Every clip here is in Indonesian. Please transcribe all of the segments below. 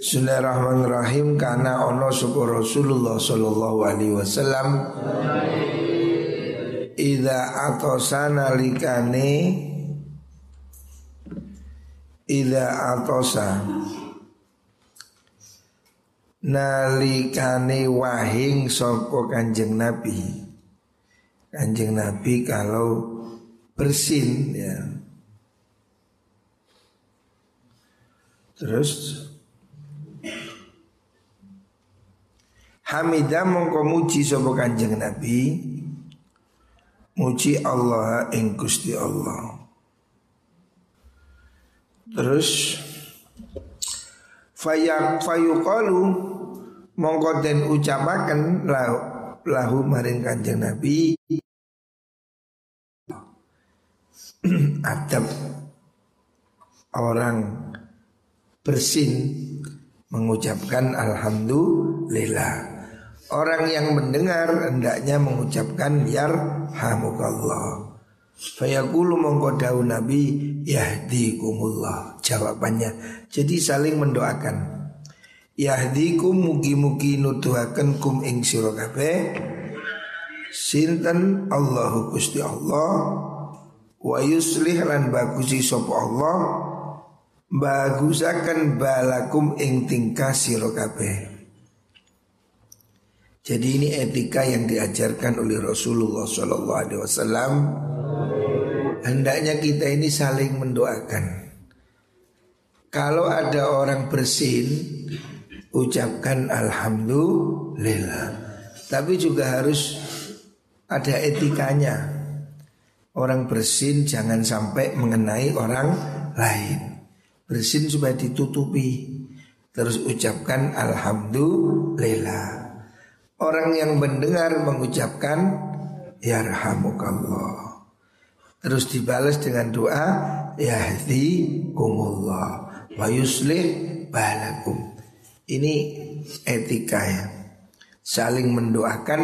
Bismillahirrahmanirrahim. Karena ono sapa Rasulullah sallallahu alaihi wasallam. Ida atosana likane. Ida atosa. Nalikane wahing sopo kanjeng Nabi. Kanjeng Nabi kalau bersin ya. Terus Hamidah mongko muji sapa Kanjeng Nabi. Muji Allah ing Gusti Allah. Terus fayak fayuqalu mongko den ucapaken lahu, lahu maring Kanjeng Nabi. Adab. Orang bersin mengucapkan alhamdulillah Orang yang mendengar hendaknya mengucapkan yarhamukallah. Fayaqulu mongko daun Nabi yahdikumullah. Jawabannya. Jadi saling mendoakan. Yahdikum mugi-mugi nuduhaken kum ing sira kabeh. Sinten Allahu Gusti Allah wa yuslih lan bagusi sapa Allah bagusaken balakum ing tingkah sira. Jadi ini etika yang diajarkan oleh Rasulullah Shallallahu Alaihi Wasallam. Hendaknya kita ini saling mendoakan. Kalau ada orang bersin, ucapkan Alhamdulillah. Tapi juga harus ada etikanya. Orang bersin jangan sampai mengenai orang lain. Bersin supaya ditutupi. Terus ucapkan Alhamdulillah. Orang yang mendengar mengucapkan Yarhamukallah Terus dibalas dengan doa Yahdikumullah Wa yuslih balakum Ini etika ya Saling mendoakan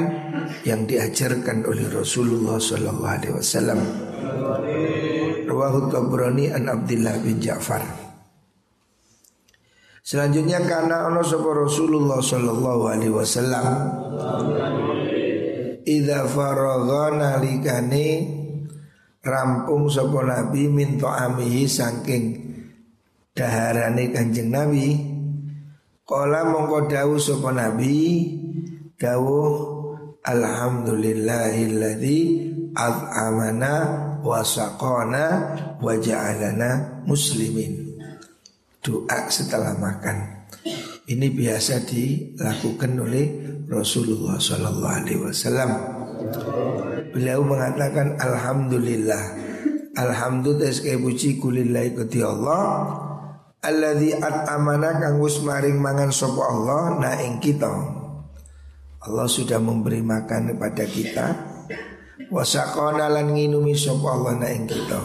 yang diajarkan oleh Rasulullah Sallallahu Alaihi Wasallam. Rawahu Tabrani an Abdullah bin Ja'far. Selanjutnya karena ono sapa Rasulullah sallallahu alaihi wasallam Idza faragha nalikane rampung sapa Nabi minta amihi saking daharane Kanjeng Nabi Kala mongko dawuh sapa Nabi dawuh alhamdulillahilladzi at'amana wa saqana wa ja'alana muslimin doa setelah makan. Ini biasa dilakukan oleh Rasulullah Sallallahu Alaihi Wasallam. Beliau mengatakan Alhamdulillah. Alhamdulillah sekali puji kulillahi kuti Allah. Alladzi at'amana kang maring mangan sapa Allah na ing kita. Allah sudah memberi makan kepada kita. Wasaqona lan nginumi sapa Allah na ing kita.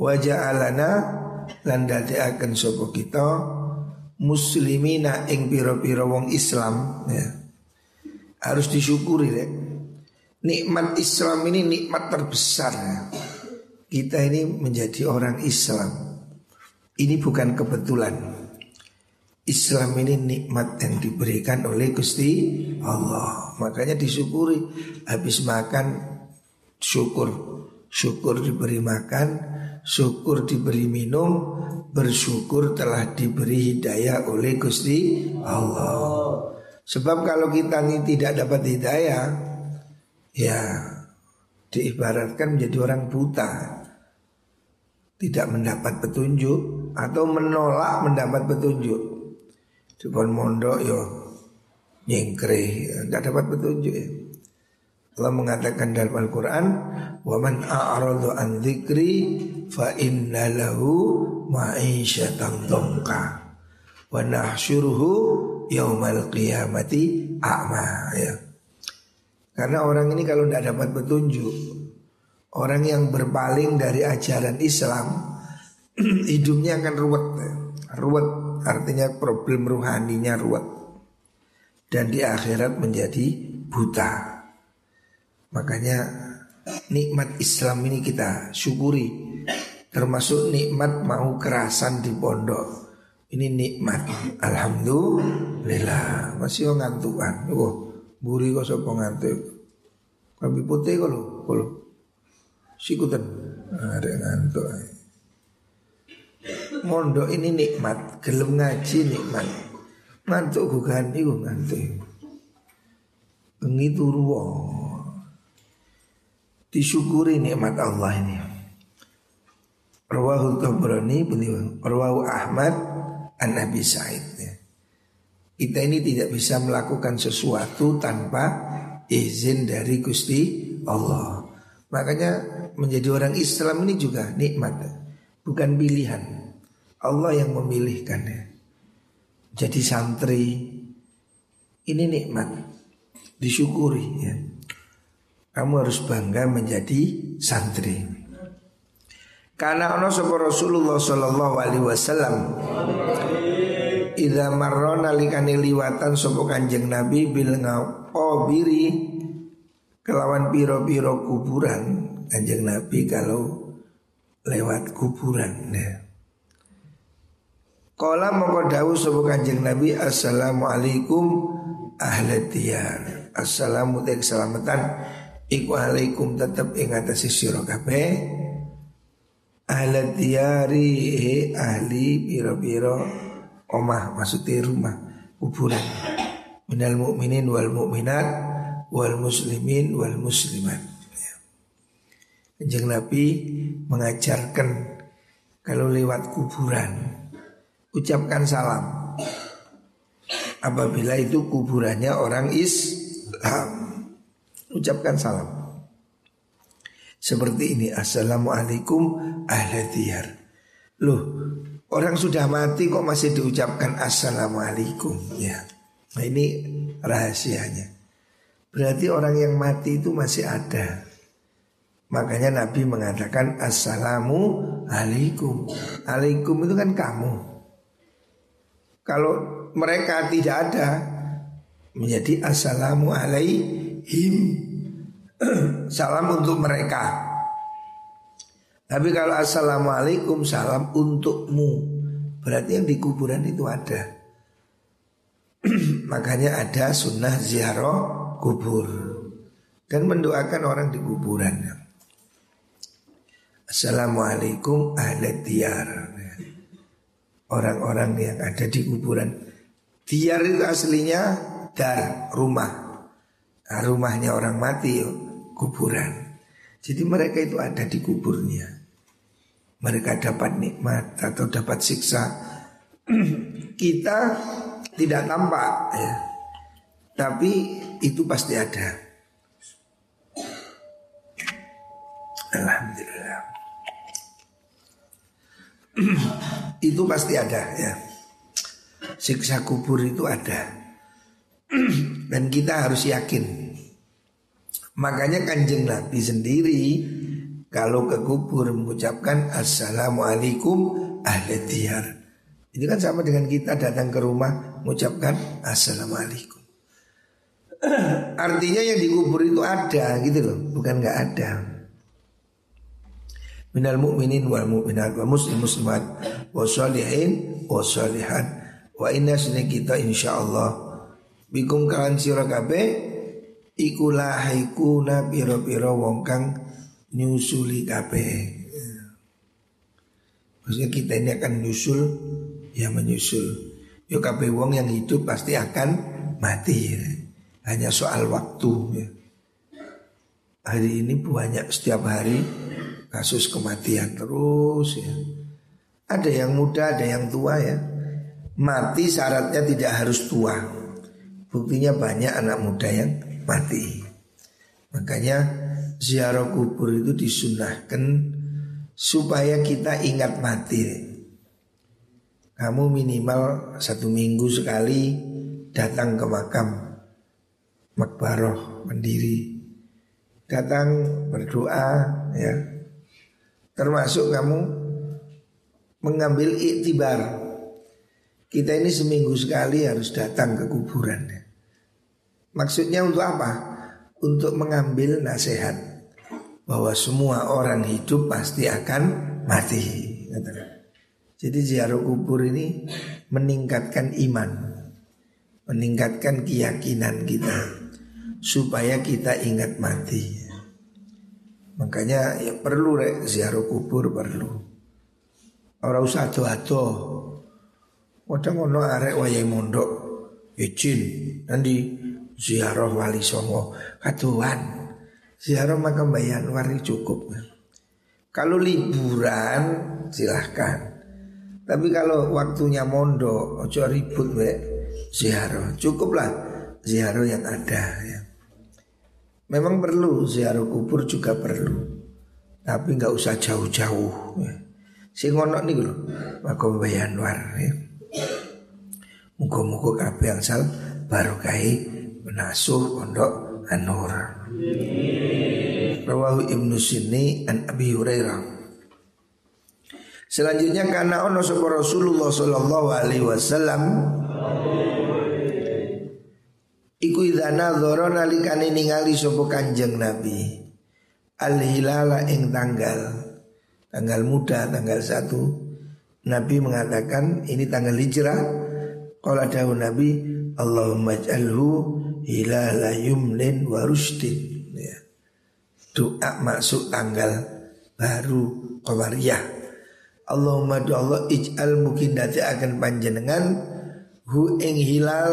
Wajah alana lan akan sapa kita muslimina ing pira-pira wong Islam ya. Harus disyukuri deh. Nikmat Islam ini nikmat terbesar ya. Kita ini menjadi orang Islam. Ini bukan kebetulan. Islam ini nikmat yang diberikan oleh Gusti Allah. Makanya disyukuri habis makan syukur. Syukur diberi makan, syukur diberi minum, bersyukur telah diberi hidayah oleh Gusti Allah. Sebab kalau kita ini tidak dapat hidayah, ya diibaratkan menjadi orang buta, tidak mendapat petunjuk atau menolak mendapat petunjuk. Depan mondok yo nyengkre, tidak dapat petunjuk ya. Allah mengatakan dalam Al-Quran Wa man a'radu an dzikri fa inna lahu ma'isyatan dhanka wa nahsyuruhu yaumal qiyamati a'ma. Ya. Karena orang ini kalau tidak dapat petunjuk Orang yang berpaling dari ajaran Islam Hidupnya akan ruwet. Ruwet artinya problem ruhaninya ruwet. Dan di akhirat menjadi buta Makanya nikmat Islam ini kita syukuri Termasuk nikmat mau kerasan di pondok Ini nikmat. Alhamdulillah. Masih ngantukan. Wah, buri kok sapa ngantuk. Kami putih kok lho, kok. Sikutan. Ada ngantuk. Mondok ini nikmat, gelem ngaji nikmat. Ngantuk gugan iku ngantuk. Bengi turu Disyukuri nikmat Allah ini. Rawahu Tabrani beliau Rawahu Ahmad An Nabi Said ya. Kita ini tidak bisa melakukan sesuatu tanpa izin dari Gusti Allah. Makanya menjadi orang Islam ini juga nikmat, bukan pilihan. Allah yang memilihkannya. Jadi santri ini nikmat, disyukuri ya. Kamu harus bangga menjadi santri. Karena ono sapa Rasulullah sallallahu alaihi wasallam Idza marrona likani liwatan sapa Kanjeng Nabi bil ngaqabiri kelawan piro-piro kuburan Kanjeng Nabi kalau lewat kuburan ya. Kala mongko dawuh sapa Kanjeng Nabi Assalamualaikum ahli diyar. Assalamu keselamatan iku alaikum tetep ing atase sira kabeh. Ahli diyari ahli biro-biro omah maksudnya rumah kuburan. Minal mu'minin wal mu'minat wal muslimin wal muslimat. Kanjeng Nabi mengajarkan kalau lewat kuburan ucapkan salam. Apabila itu kuburannya orang Islam ucapkan salam. Seperti ini Assalamualaikum ahli diyar Loh orang sudah mati kok masih diucapkan Assalamualaikum? Ya. Nah ini rahasianya. Berarti orang yang mati itu masih ada. Makanya Nabi mengatakan Assalamu alaikum Alaikum itu kan kamu. Kalau mereka tidak ada Menjadi Assalamu alaihim salam untuk mereka. Tapi kalau assalamualaikum salam untukmu, berarti yang di kuburan itu ada. Makanya ada sunnah ziarah kubur dan mendoakan orang di kuburan. Assalamualaikum ahli diyar. Orang-orang yang ada di kuburan. Diyar itu aslinya dar, rumah. Nah, rumahnya orang mati kuburan. Jadi mereka itu ada di kuburnya. Mereka dapat nikmat atau dapat siksa. Kita tidak tampak ya. Tapi itu pasti ada. Alhamdulillah. itu pasti ada ya. Siksa kubur itu ada. Dan kita harus yakin Makanya kanjeng Nabi sendiri kalau ke kubur mengucapkan Assalamualaikum ahli diyar. Ini kan sama dengan kita datang ke rumah mengucapkan Assalamualaikum. Artinya yang dikubur itu ada gitu loh, bukan nggak ada. Minal mu'minin wal mu'minat wa muslim muslimat wa sholihin wa sholihat wa inna kita insyaallah bikum kalan sira kabeh iku lahaikuna piro-piro wong kang nyusuli kabeh. Maksudnya kita ini akan nyusul ya menyusul. Yo kabeh wong yang hidup pasti akan mati ya. Hanya soal waktu ya. Hari ini banyak setiap hari kasus kematian terus ya. Ada yang muda, ada yang tua ya. Mati syaratnya tidak harus tua. Buktinya banyak anak muda yang mati. Makanya ziarah kubur itu disunahkan supaya kita ingat mati. Kamu minimal satu minggu sekali datang ke makam makbaroh mandiri. Datang berdoa ya. Termasuk kamu mengambil iktibar. Kita ini seminggu sekali harus datang ke kuburan. Ya. Maksudnya untuk apa? Untuk mengambil nasihat bahwa semua orang hidup pasti akan mati. Jadi ziarah kubur ini meningkatkan iman, meningkatkan keyakinan kita supaya kita ingat mati. Makanya ya perlu rek ziarah kubur perlu. Orang usah ado-ado. Kadang ngono arek wayahe mondok izin nanti ziarah wali songo kaduan. Ziarah makam bayan wari cukup. Kalau liburan silahkan. Tapi kalau waktunya mondok, ojo ribut we ziarah. Cukuplah ziarah yang ada ya. Memang perlu ziarah kubur juga perlu. Tapi nggak usah jauh-jauh. Ya. Niku lho, makom bayanwar ya. Muga-muga kabeh angsal barokai menasuh pondok Anur. Rawahu Ibnu Sini an Abi Hurairah. Selanjutnya karena ono sapa Rasulullah sallallahu alaihi wasallam Iku idza nadzara nalikane ningali sapa Kanjeng Nabi al hilala ing tanggal tanggal muda tanggal satu Nabi mengatakan ini tanggal hijrah Qala dawu Nabi Allahumma ij'alhu hilala yumnin wa rushdin ya. Doa masuk tanggal baru Qawariyah. Allahumma Allah ij'al mungkin dati akan panjenengan hu ing hilal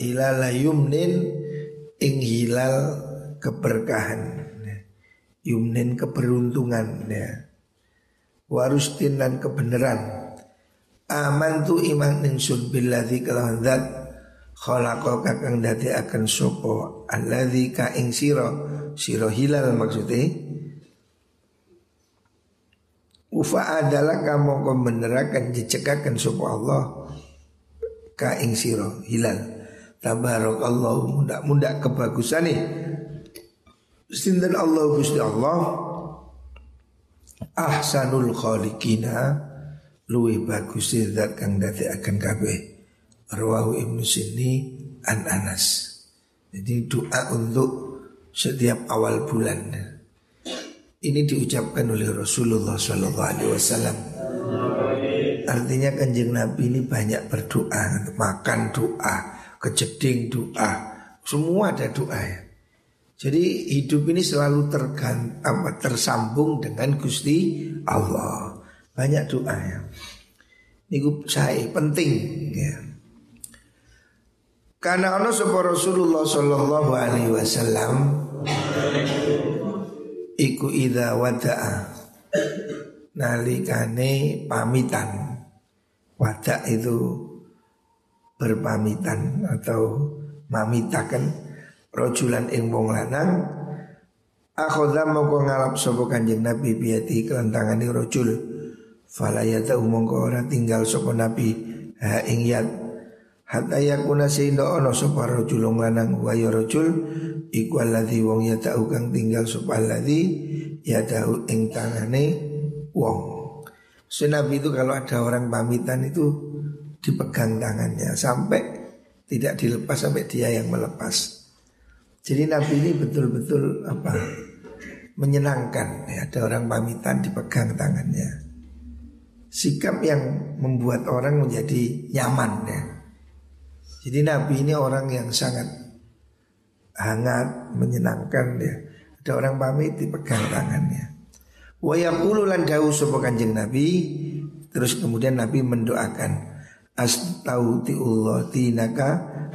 hilal yumnin ing hilal keberkahan. Yumnin keberuntungan ya. Warustin dan kebenaran. Aman tu iman ingsun billadzi kelawan zat khalaqa kakang dadi akan sopo alladzi ka ing sira? Hilal maksudnya. Ufa adalah kamu kau menerakan dicekakan sopo Allah. Ka ing sira hilal. Tabarakallahu mudah-mudah kebagusan nih Sinten Allah Gusti Allah? Ahsanul khaliqina. Luwih bagus zat kang dati akan kabeh Rawahu Ibnu Sini An Anas Jadi doa untuk setiap awal bulan Ini diucapkan oleh Rasulullah Sallallahu Alaihi Wasallam Artinya kanjeng Nabi ini banyak berdoa Makan doa kejeding doa, semua ada doa ya. Jadi hidup ini selalu tergan, apa, tersambung dengan Gusti Allah. Banyak doa ya. Ini saya penting ya. Karena Allah sebuah Rasulullah Sallallahu Alaihi Wasallam Iku ida wada'a Nalikane pamitan. Wadak itu berpamitan atau mamitakan rojulan ing wong lanang. Akhadha mongko ngalap sapa Kanjeng Nabi biati kelantangane rojul. Fala yata mongko ora tinggal sapa Nabi ha ing yat hatta yakuna sehingga ono sapa rojul wong lanang wa ya rojul iku alladzi wong yata kang tinggal sapa alladzi yatahu ing tangane wong So, Nabi itu kalau ada orang pamitan itu dipegang tangannya sampai tidak dilepas sampai dia yang melepas. Jadi Nabi ini betul-betul apa menyenangkan ya, ada orang pamitan dipegang tangannya. Sikap yang membuat orang menjadi nyaman ya. Jadi Nabi ini orang yang sangat hangat, menyenangkan ya. Ada orang pamit dipegang tangannya. Wa yaqulu lan dawu Kanjeng Nabi terus kemudian Nabi mendoakan astaudiullah dinaka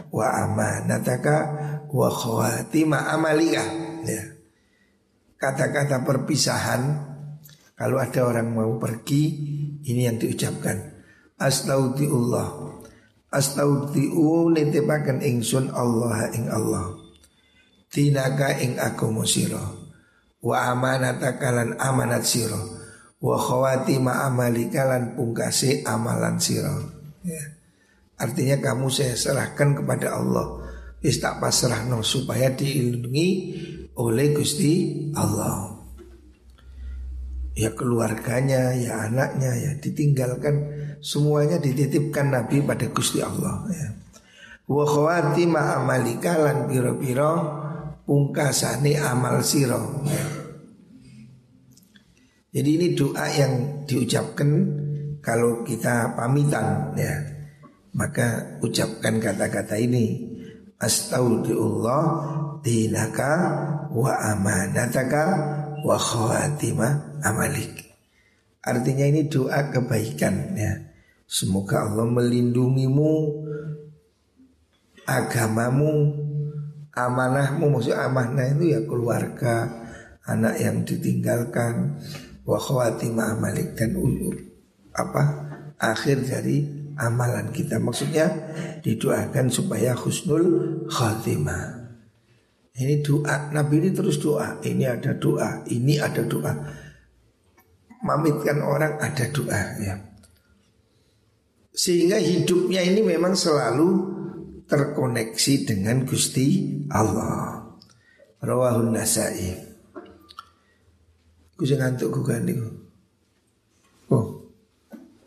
wa amanataka wa khawatima amalika ya. Kata-kata perpisahan kalau ada orang mau pergi ini yang diucapkan astaudiullah astaudiu nitipaken ingsun Allah ing Allah. Dinaka ing agama sira. Wa amanataka lan amanat sira. Wa khawatima amalika lan pungkase amalan sira. Ya. Artinya kamu saya serahkan kepada Allah. Wis tak pasrah no, supaya dilindungi oleh Gusti Allah. Ya keluarganya, ya anaknya, ya ditinggalkan Semuanya dititipkan Nabi pada Gusti Allah ya. Wa khawati ma'amalika lan piro-piro Pungkasani amal siro ya. Jadi ini doa yang diucapkan kalau kita pamitan ya. Maka ucapkan kata-kata ini Astaudiullah dinaka wa amanataka wa khawatimah amalik Artinya ini doa kebaikan ya Semoga Allah melindungimu Agamamu Amanahmu Maksudnya amanah itu ya keluarga Anak yang ditinggalkan Wa khawatimah amalik Dan apa akhir dari amalan kita. Maksudnya didoakan supaya husnul khatimah. Ini doa Nabi ini terus doa Ini ada doa Ini ada doa. Mamitkan orang ada doa ya sehingga hidupnya ini memang selalu terkoneksi dengan Gusti Allah. Rawahun Nasai. Ku ngantuk ku kan. Oh.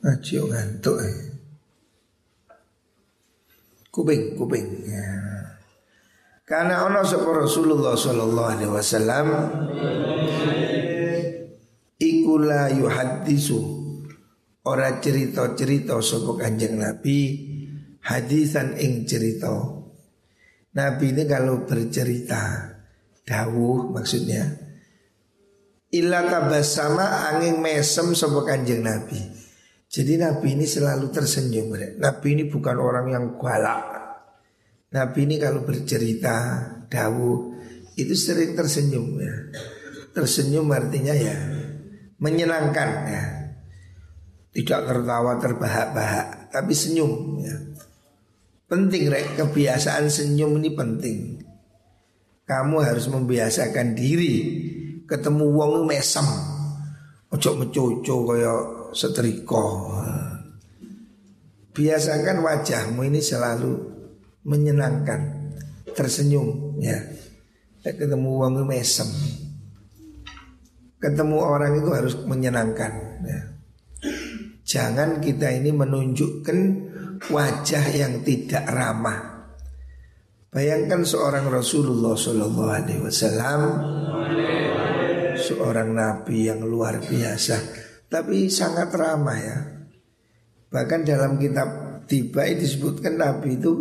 Ngaji ngantuk eh. Kuping, kuping. Ya. Karena ono sapa Rasulullah sallallahu alaihi wasallam iku la yuhaddisu ora cerita-cerita sapa Kanjeng Nabi hadisan ing cerita. Nabi ini kalau bercerita dawuh maksudnya illa tabassama angin mesem sapa Kanjeng Nabi. Jadi Nabi ini selalu tersenyum. Nabi ini bukan orang yang galak. Nabi ini kalau bercerita dawuh itu sering tersenyum ya. Tersenyum artinya ya menyenangkan ya. Tidak tertawa terbahak-bahak Tapi senyum ya. Penting rek. Kebiasaan senyum ini penting. Kamu harus membiasakan diri. Ketemu wong mesem. Ojo mecoco kaya setrika. Biasakan wajahmu ini selalu menyenangkan Tersenyum ya. Ketemu wong mesem. Ketemu orang itu harus menyenangkan ya. Jangan kita ini menunjukkan wajah yang tidak ramah. Bayangkan seorang Rasulullah Shallallahu Alaihi Wasallam, seorang Nabi yang luar biasa, tapi sangat ramah ya. Bahkan dalam kitab tiba disebutkan Nabi itu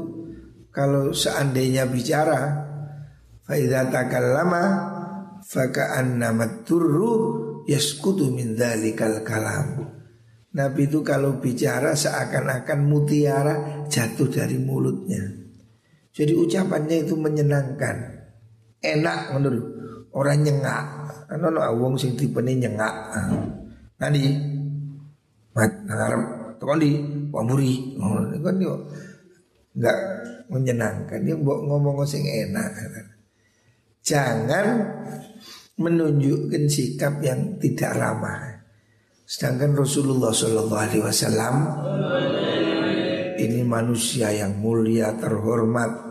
kalau seandainya bicara, faida takallama faka'annamat turru yaskutu min dzalikal kalam. Nabi itu kalau bicara seakan-akan mutiara jatuh dari mulutnya. Jadi ucapannya itu menyenangkan, enak menurut orang nyengak. Ano no awong sing tipene nyengak. Nanti mat ngarep tekan di pamuri. Kan yo enggak menyenangkan. Dia ngomong sing enak. Jangan menunjukkan sikap yang tidak ramah. Sedangkan Rasulullah Shallallahu Alaihi Wasallam ini manusia yang mulia terhormat.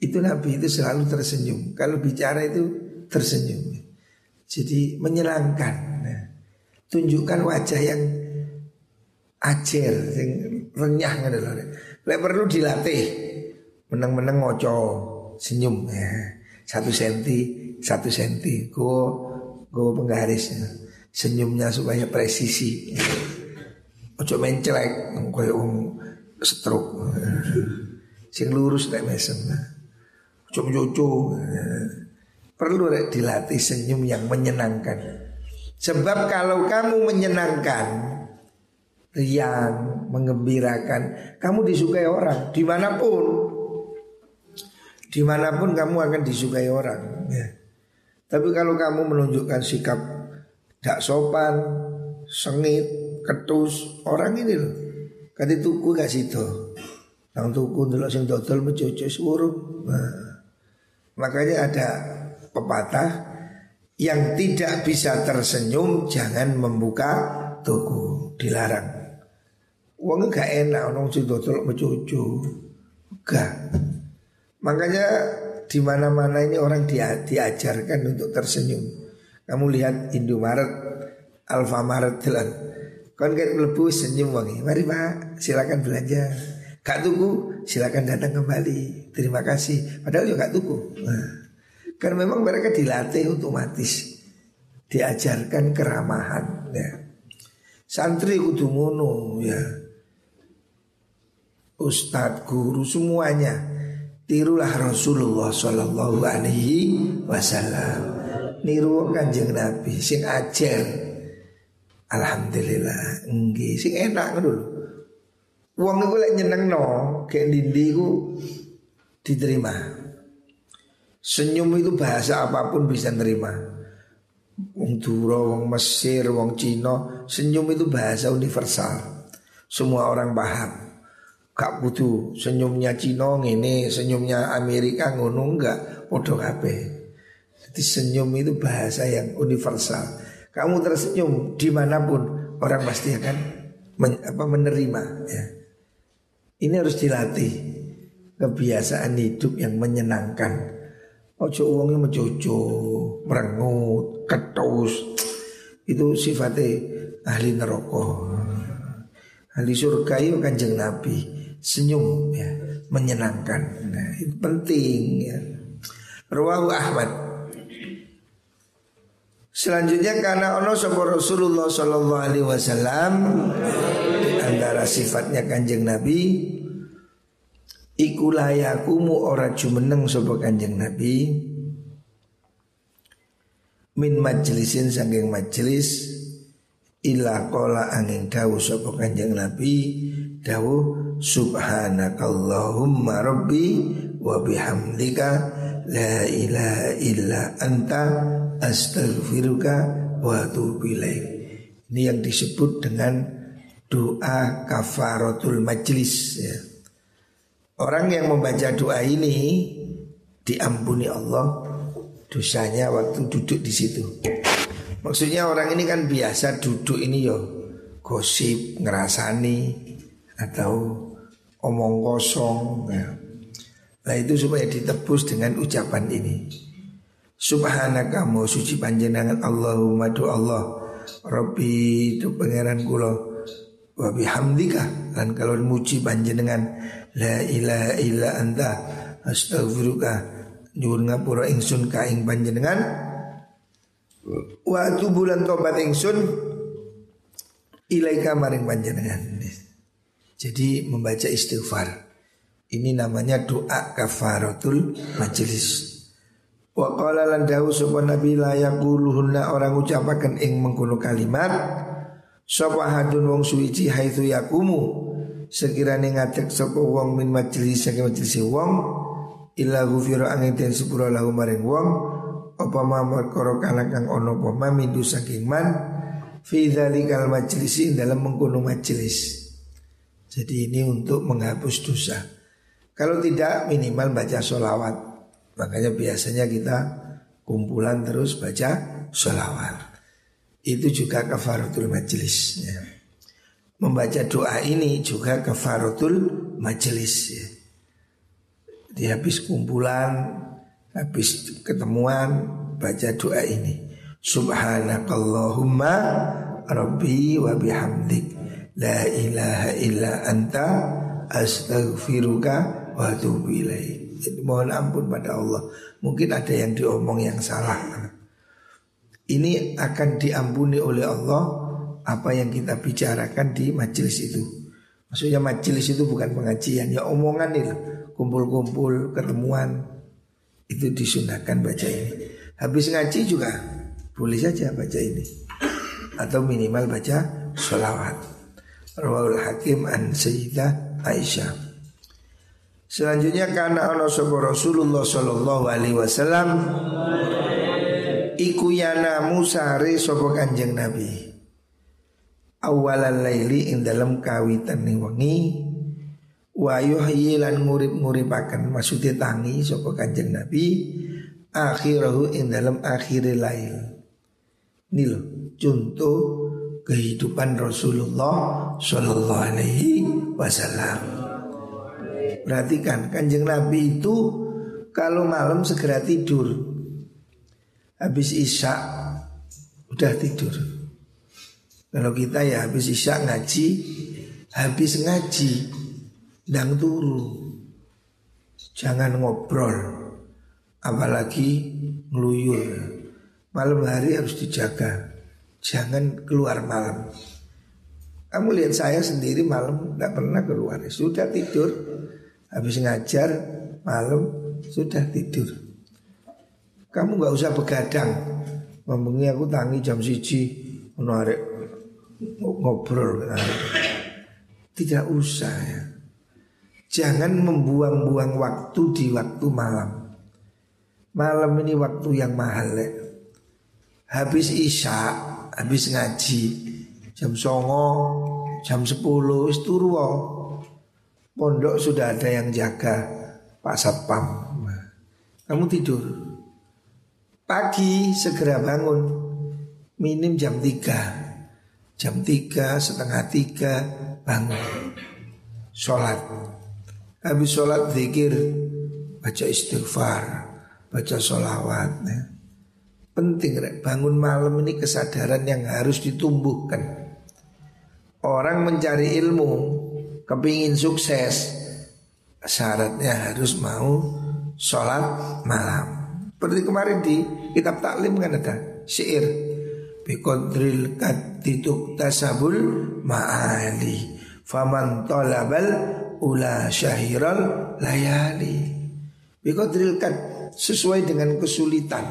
Itu Nabi itu selalu tersenyum. Kalau bicara itu tersenyum. Jadi menyenangkan. Nah, tunjukkan wajah yang acer, yang renyah adalah. Lek perlu dilatih. Menang-menang ngoco, senyum ya. Satu senti, satu senti. Go, go penggarisnya senyumnya supaya presisi. Ojo main celek koyo wong stroke. Sing lurus nek mesem. Ojo mencucu. Perlu rek dilatih senyum yang menyenangkan. Sebab kalau kamu menyenangkan, riang, mengembirakan, kamu disukai orang di mana pun. Di mana pun kamu akan disukai orang. Ya. Tapi kalau kamu menunjukkan sikap Gak sopan, sengit, ketus. Orang ini loh. Kati tuku gak situ Nang tuku dulu sing dodol mencucu suruh nah, Makanya ada pepatah Yang tidak bisa tersenyum Jangan membuka tuku Dilarang. Uangnya gak enak Orang sing dodol mencucu Gak. Makanya di mana-mana ini orang dia, diajarkan untuk tersenyum. Kamu lihat Indomaret, Alfamaret telan. Kon kan melebu senyum wangi. Mari Pak, silakan belanja. Kak tuku, silakan datang kembali. Terima kasih. Padahal juga kak tuku. Nah, karena memang mereka dilatih otomatis, diajarkan keramahan. Ya. Santri kudu ngono ya. ustadz, guru semuanya tirulah Rasulullah Shallallahu Alaihi Wasallam. Niru kanjeng Nabi sing ajar. Alhamdulillah, enggak sing enak dulu. Uang itu lek no, kayak dindi ku diterima. Senyum itu bahasa apa pun bisa nerima. Wong Duro, wong Mesir, wong Cina, senyum itu bahasa universal. Semua orang paham. Gak butuh senyumnya Cina ini, senyumnya Amerika ngono enggak, podo kabeh. Jadi senyum itu bahasa yang universal. Kamu tersenyum di mana pun orang pasti akan men, apa, menerima. Ya. Ini harus dilatih kebiasaan hidup yang menyenangkan. Ojo uangnya menjojo, merengut, ketus. Itu sifatnya ahli neraka. Ahli surga itu kanjeng Nabi senyum ya, menyenangkan. Nah, itu penting ya. Rawahu Ahmad. Selanjutnya karena ono sapa Rasulullah Shallallahu Alaihi Wasallam antara sifatnya kanjeng Nabi Iku layakumu ora jumeneng sapa Kanjeng Nabi. Min majlisin saking majlis illa qala angin dawuh sapa Kanjeng Nabi dawuh subhanakallahumma rabbi wa bihamdika la ilaha illa anta astaghfiruka wa atubu Ini yang disebut dengan doa kafaratul majlis ya. Orang yang membaca doa ini diampuni Allah dosanya waktu duduk di situ. Maksudnya orang ini kan biasa duduk ini yo gosip, ngerasani atau omong kosong. Ya. Nah itu supaya ditebus dengan ucapan ini. Subhanaka mau suci panjenengan Allahumma do Allah. Rabbi itu pangeran kula. Wa bihamdika dan kalau muji panjenengan. La ilaha illa anta Astaghfiruka. Nyuwun ngapura ingsun ka ing panjenengan. Wa bulan tobat ingsun. Ilaika maring panjenengan. Jadi membaca istighfar. Ini namanya doa kafaratul majlis Wa qala lan dawu sapa nabi la yaquluhunna orang ucapaken ing mengkono kalimat sapa hadun wong suwiji haitsu yakumu sekiranya ngatek sapa wong min majlis saking majlis wong illa ghufira angin den sepura lahu maring wong apa ma perkara kang ono apa ma mindu saking man fi dzalikal majlisi dalam mengkono majlis. Jadi ini untuk menghapus dosa. Kalau tidak minimal baca sholawat. Makanya biasanya kita kumpulan terus baca sholawat. Itu juga kafaratul majlis. Ya membaca doa ini juga kafaratul majelis ya. Di habis kumpulan, habis ketemuan baca doa ini. Subhanakallahumma rabbi wa bihamdik la ilaha illa anta astaghfiruka wa atubu ilaik. Mohon ampun pada Allah. Mungkin ada yang diomong yang salah. Ini akan diampuni oleh Allah apa yang kita bicarakan di majelis itu. Maksudnya majelis itu bukan pengajian, ya omongan itu, kumpul-kumpul, ketemuan itu disunahkan baca ini. Habis ngaji juga boleh saja baca ini atau minimal baca sholawat. Rawal Hakim an Sayyidah Aisyah. Selanjutnya karena Allah Rasulullah Shallallahu Alaihi Wasallam Iku yana Musa re sopo kanjeng Nabi awalan laili ing dalam kawitan wengi wa yuhyi lan ngurip-nguripaken maksude tangi sapa Kanjeng Nabi akhirahu ing dalam akhir lail. Ini loh contoh kehidupan Rasulullah Shallallahu Alaihi Wasallam. Perhatikan kanjeng Nabi itu kalau malam segera tidur, habis isya udah tidur. Kalau kita ya habis isya ngaji, habis ngaji, dan turu. Jangan ngobrol, apalagi ngeluyur. Malam hari harus dijaga, jangan keluar malam. Kamu lihat saya sendiri malam tidak pernah keluar Sudah tidur Habis ngajar malam sudah tidur. Kamu nggak usah begadang. Ngomongnya aku tangi jam siji Menarik ngobrol. Tidak usah ya. Jangan membuang-buang waktu di waktu malam. Malam ini waktu yang mahal ya. Habis isya Habis ngaji jam songo, jam sepuluh isturu Pondok sudah ada yang jaga Pak Satpam. Kamu tidur. Pagi segera bangun. Minim jam tiga, Jam tiga setengah tiga bangun. Sholat. Habis sholat zikir. Baca istighfar. Baca sholawat. Ya. Penting rek, bangun malam ini kesadaran yang harus ditumbuhkan. Orang mencari ilmu Kepingin sukses. Syaratnya harus mau Sholat malam. Seperti kemarin di kitab taklim kan ada Syair. Bikodril katituk tasabul ma'ali. Faman tolabal ula syahiral layali. Bikodril kat sesuai dengan kesulitan.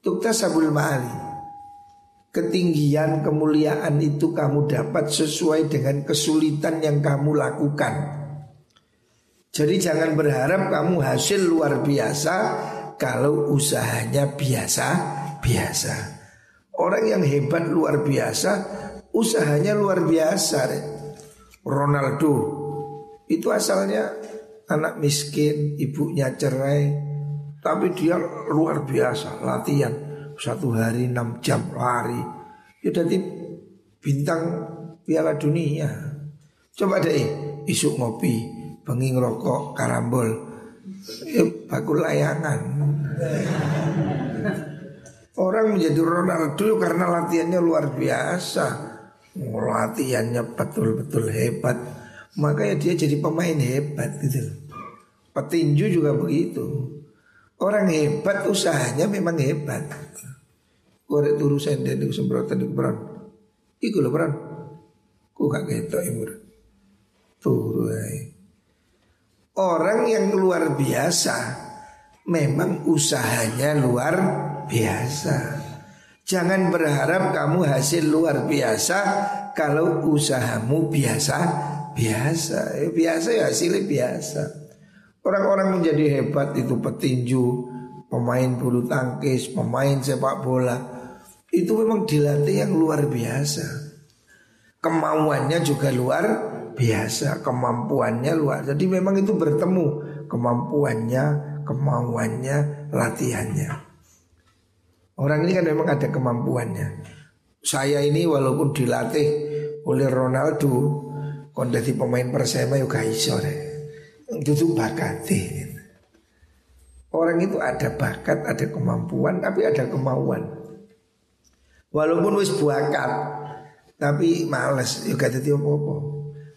Tuktasabul ma'ali ketinggian, kemuliaan itu kamu dapat sesuai dengan kesulitan yang kamu lakukan. Jadi jangan berharap kamu hasil luar biasa kalau usahanya biasa-biasa. Orang yang hebat luar biasa, usahanya luar biasa. Ronaldo itu asalnya anak miskin, ibunya cerai, tapi dia luar biasa latihan satu hari enam jam lari. Ya jadi bintang piala dunia. Coba deh isu ngopi bengi rokok karambol. Ya bakul layangan. Orang menjadi Ronaldo karena latihannya luar biasa. Latihannya betul-betul hebat. Makanya dia jadi pemain hebat gitu. Petinju juga begitu Orang hebat usahanya memang hebat. Korek turu senden itu semprotan itu peran. Iku lho peran. Ku gak imur. Turu. Orang yang luar biasa memang usahanya luar biasa. Jangan berharap kamu hasil luar biasa kalau usahamu biasa biasa. Ya, biasa ya hasilnya biasa. Orang-orang menjadi hebat itu petinju, pemain bulu tangkis, pemain sepak bola. Itu memang dilatih yang luar biasa. Kemauannya juga luar biasa, kemampuannya luar. Jadi memang itu bertemu kemampuannya, kemauannya, latihannya. Orang ini kan memang ada kemampuannya. Saya ini walaupun dilatih oleh Ronaldo, kondisi pemain Persema juga iso deh. Itu bakat Orang itu ada bakat, ada kemampuan, tapi ada kemauan. Walaupun wis bakat, tapi males juga jadi apa-apa.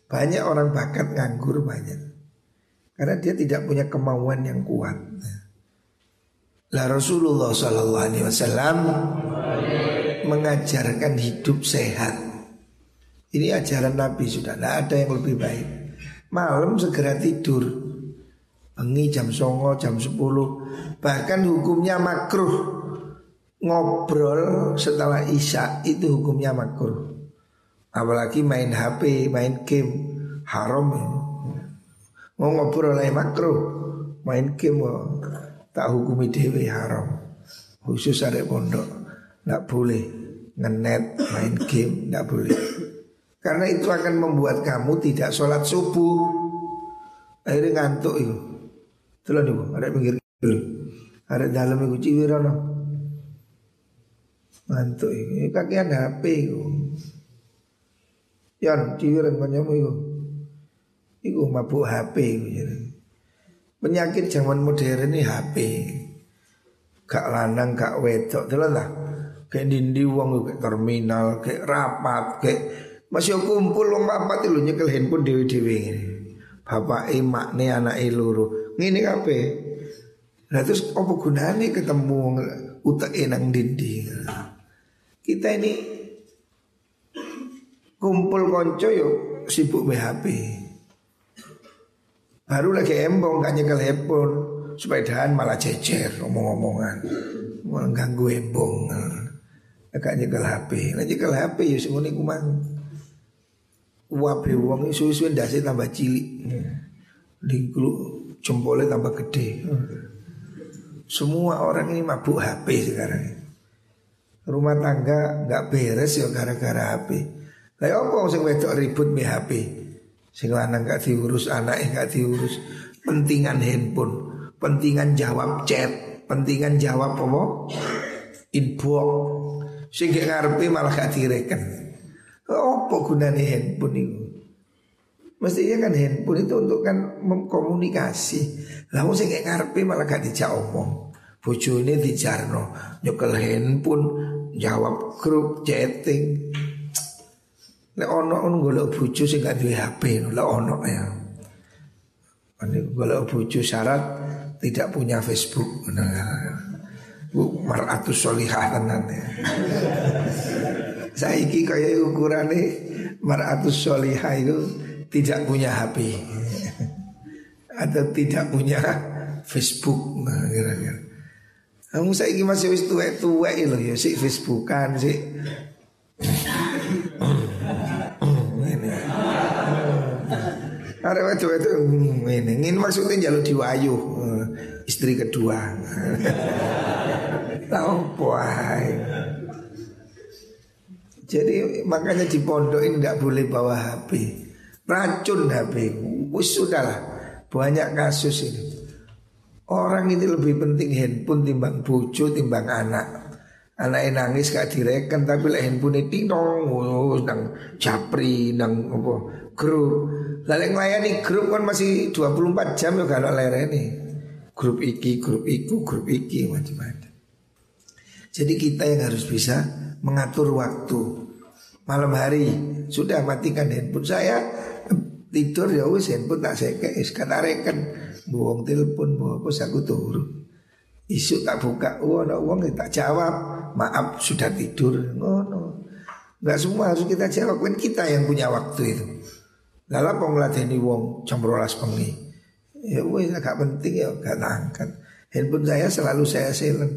Banyak orang bakat nganggur banyak. Karena dia tidak punya kemauan yang kuat. Lah Rasulullah Shallallahu mengajarkan hidup sehat. Ini ajaran Nabi sudah, tidak ada yang lebih baik. Malam segera tidur. Bengi jam songo, jam 10 Bahkan hukumnya makruh. Ngobrol setelah isya itu hukumnya makruh. Apalagi main HP, main game. Haram. Mau ngobrol lagi makruh. Main game tak hukumi dewi haram. Khusus ada pondok Nggak boleh. Ngenet, main game, nggak boleh karena itu akan membuat kamu tidak sholat subuh. Akhirnya ngantuk itu Itulah nih ada pinggir dulu Ada dalam itu ciwirono Ngantuk itu Kakian HP itu Yan ciwiran kanyamu itu Itu mabuk HP itu Penyakit zaman modern ini HP. Gak lanang, gak wedok. Itulah lah. Kayak dindi uang kayak terminal, kayak rapat, kayak masih kumpul wong papat itu nyekel handphone dewi-dewi ini. Bapak emak nih anak loro. Ngene kape. Nah terus apa gunanya ketemu utak enang dinding. Kita ini kumpul konco yo sibuk BHP. Baru lagi embong gak nyekel handphone sepedahan malah cecer omong-omongan. Mengganggu embong. Gak nyekel HP. Nek nyekel HP ya semuanya kumang. Wabe wong isu-isu ndase tambah cilik. Dingklu jempolnya tambah gede. Semua orang ini mabuk HP sekarang. Rumah tangga nggak beres ya gara-gara HP. Lah ya apa sing wedok ribut mi HP? Sing lanang gak diurus, anaknya gak diurus. Pentingan handphone, pentingan jawab chat, pentingan jawab apa? Inbox. Sing gak ngarepe malah gak direken. Apa gunanya handphone itu? Mestinya kan handphone itu untuk kan komunikasi. Lah sing gak ngarepe malah gak dijak omong. Bojone dijarno, nyekel handphone, jawab grup chatting. Lek ono ono golek bojo sing gak duwe HP, lek ono ya. Ini golek bojo syarat tidak punya Facebook. Nah, bu maratus solihah tenan ya. Saiki kaya ukurane maratus solihah itu tidak punya HP atau tidak punya Facebook nah, kira-kira. Kamu saiki masih wis tuwek-tuwek lho ya sik Facebookan sik Ada waktu itu ini, ini maksudnya jalur diwayu eh, istri kedua. Tahu puai. Jadi makanya di pondok ini tidak boleh bawa HP. Racun HP. Wis sudahlah. Banyak kasus ini. Orang ini lebih penting handphone timbang bojo timbang anak. Anaknya nangis gak direken tapi lah handphone itu dong, oh, nang japri, nang apa grup. Lalu layani grup kan masih 24 jam ya kalau lereni. Grup iki, grup iku, grup iki macam-macam. Jadi kita yang harus bisa mengatur waktu. Malam hari. Sudah matikan handphone saya. Tidur ya wis handphone tak seke wis kata reken. Buang telepon buang apa aku turun. Isu tak buka, oh ada uang tak jawab, maaf sudah tidur, ngono. No. Gak semua harus kita jawab, kan kita yang punya waktu itu. Lalu apa ngelatih wong jam rolas pengi Ya wes agak penting ya gak angkat. Handphone saya selalu saya silent.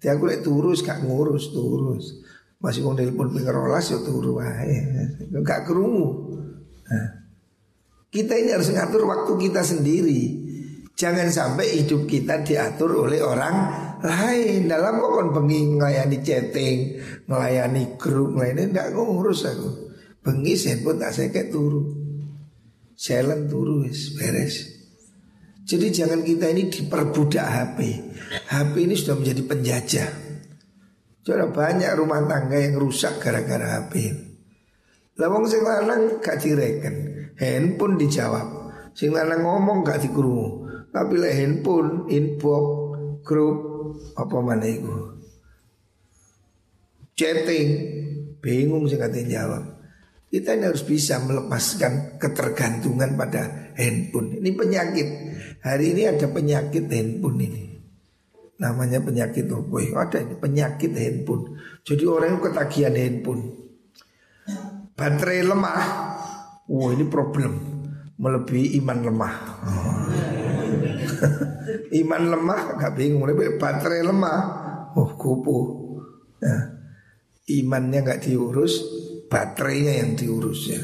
Aku lihat turus gak ngurus turus Masih mau telepon pengen rolas ya turus wae Gak kerungu nah, Kita ini harus ngatur waktu kita sendiri Jangan sampai hidup kita diatur oleh orang lain Dalam kok kon bengi ngelayani chatting Ngelayani grup Ngelayani Gak ngurus aku Bengi handphone tak saya kayak turun Jalan turu beres. Jadi jangan kita ini diperbudak HP. HP ini sudah menjadi penjajah. Sudah banyak rumah tangga yang rusak gara-gara HP. Lawang sing lanang gak direken, handphone dijawab. Sing lanang ngomong gak dikrungu. Tapi lah handphone, inbox, grup apa mana itu. Chatting, bingung sih katanya jawab. Kita ini harus bisa melepaskan ketergantungan pada handphone. Ini penyakit. Hari ini ada penyakit handphone ini. Namanya penyakit ya? Ada ini penyakit handphone. Jadi orang yang ketagihan handphone. Baterai lemah. Wah ini problem. Melebihi iman lemah. iman lemah gak bingung. Lebih baterai lemah. Oh kupu. Nah, imannya gak diurus baterainya yang diurus ya.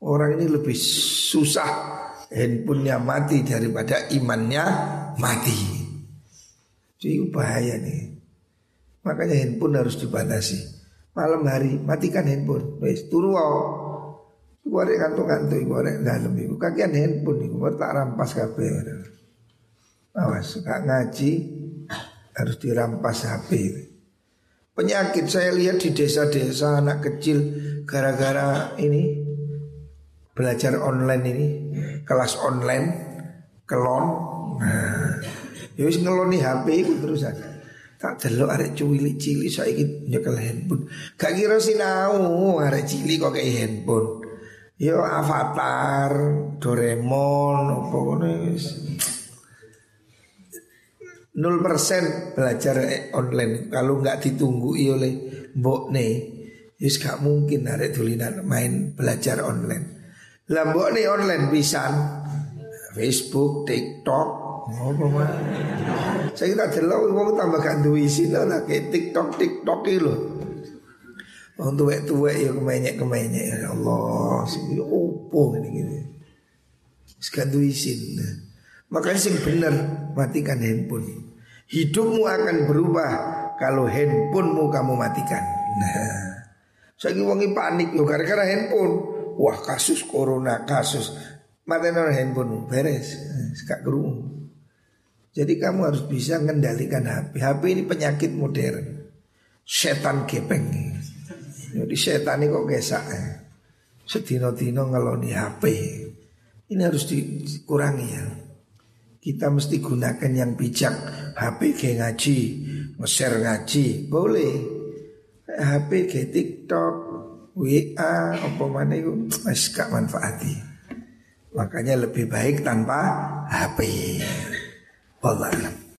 Orang ini lebih susah handphonenya mati daripada imannya mati. Jadi bahaya nih. Makanya handphone harus dibatasi. Malam hari matikan handphone. Wes turu wae. Gorek kantung-kantung gorek dalam ibu kakian handphone ibu tak rampas kabeh. Awas gak ngaji harus dirampas HP. Penyakit saya lihat di desa-desa anak kecil gara-gara ini belajar online ini kelas online kelon nah ya wis ngeloni HP itu terusan tak delok arek cuwili cilik saiki nyekel handphone. Gak kira sinau arek cilik kok kayak handphone. Yo avatar Doraemon apa ngono wis. 0% belajar online. Kalau nggak ditunggu oleh mbok nih Yus gak mungkin narik tulinan main belajar online. Lambok nih online bisa Facebook, TikTok, apa mah? Saya kira delok wong tambah gak duwe isin lah kayak TikTok TikTok iki lho. Wong tuwek-tuwek ya kemenyek-kemenyek ya Allah, sing opo ngene gini. Sekarang duwe isin. Makanya sing bener matikan handphone. Hidupmu akan berubah kalau handphonemu kamu matikan. Nah, saya wongi panik yo gara-gara handphone. Wah kasus corona kasus Matikan handphone beres Sekak kerungu Jadi kamu harus bisa mengendalikan HP HP ini penyakit modern. Setan gepeng. Jadi setan ini kok gesak ya. Sedino-dino ngeloni HP Ini harus dikurangi ya. Kita mesti gunakan yang bijak. HP ke ngaji Nge-share ngaji. Boleh. HP ke TikTok WA apa mana itu masih gak manfaati. Makanya lebih baik tanpa HP. Vallahi